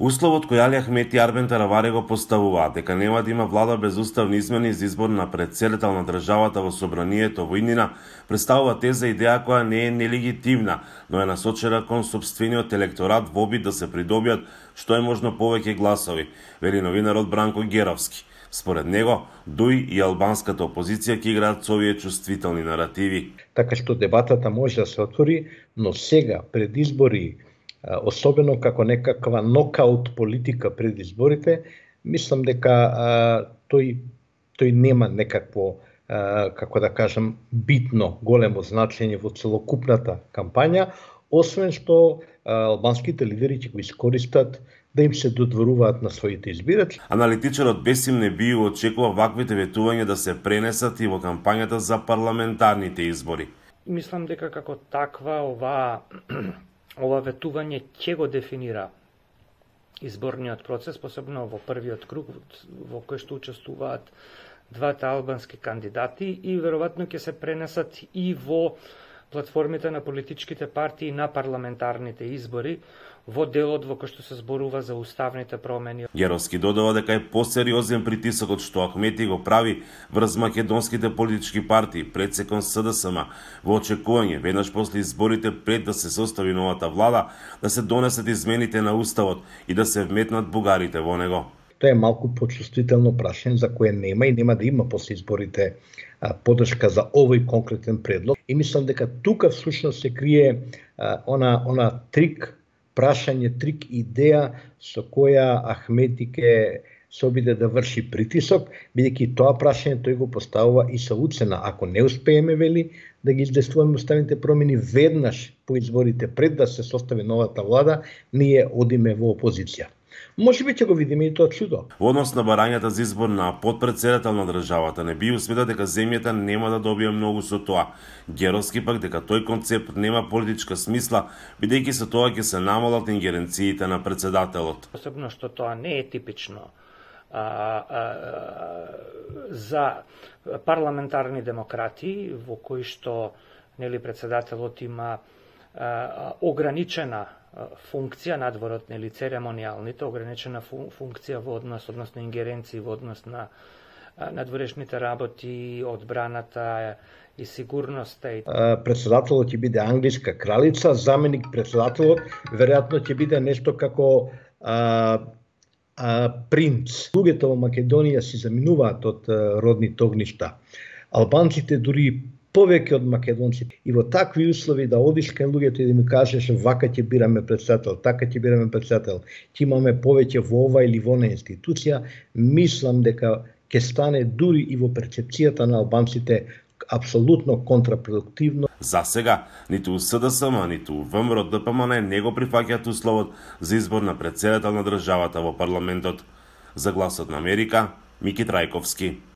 Условот кој Али Ахмет и Арбен Таравари го поставуваат дека нема да има влада без уставни измени за избор на председател на државата во собранието во Инина, представува теза идеја која не е нелегитимна, но е насочена кон собствениот електорат во обид да се придобиат што е можно повеќе гласови, вели новинарот Бранко Геровски. Според него, дуј и албанската опозиција ќе играат со овие чувствителни наративи. Така што дебатата може да се отвори, но сега пред избори особено како некаква нокаут политика пред изборите, мислам дека а, тој тој нема некакво а, како да кажам битно големо значење во целокупната кампања, освен што а, албанските лидери ќе го искористат да им се додворуваат на своите избирачи. Аналитичарот Бесим не би очекува ваквите ветувања да се пренесат и во кампањата за парламентарните избори. Мислам дека како таква оваа ова ветување ќе го дефинира изборниот процес, посебно во првиот круг во кој што учествуваат двата албански кандидати и веројатно ќе се пренесат и во платформите на политичките партии на парламентарните избори во делот во кој што се зборува за уставните промени. Јеровски додава дека е посериозен притисокот што Ахмети го прави врз македонските политички партии пред секон СДСМ во очекување веднаш после изборите пред да се состави новата влада да се донесат измените на уставот и да се вметнат бугарите во него. Тоа е малку почувствително прашање за кое нема и нема да има после изборите подршка за овој конкретен предлог. И мислам дека тука всушност се крие а, она она трик прашање, трик, идеја со која Ахмети ке се обиде да врши притисок, бидејќи тоа прашање тој го поставува и со уцена. Ако не успееме, вели, да ги издействуваме уставните промени веднаш по изборите пред да се состави новата влада, ние одиме во опозиција. Може би ќе го видиме и тоа чудо. Во однос на барањата за избор на подпредседател на државата, не би усмета дека земјата нема да добие многу со тоа. Геровски пак дека тој концепт нема политичка смисла, бидејќи со тоа ќе се намалат ингеренциите на председателот. Посебно што тоа не е типично а, а, за парламентарни демократи во кои што нели председателот има а, ограничена функција надворот нели церемонијалните ограничена функција во однос односно ингеренции во однос на надворешните работи, одбраната и сигурноста. И... Председателот ќе биде англиска кралица, заменик председателот веројатно ќе биде нешто како а, а, принц. Луѓето во Македонија си заминуваат од родни тогништа. Албанците дури повеќе од Македонци И во такви услови да одиш кај луѓето и да ми кажеш вака ќе бираме председател, така ќе бираме председател, ќе имаме повеќе во ова или во институција, мислам дека ќе стане дури и во перцепцијата на албанците апсолутно контрапродуктивно. За сега, ниту СДСМ, ниту ВМРО ДПМН не го прифаќаат условот за избор на председател на државата во парламентот. За гласот на Америка, Мики Трајковски.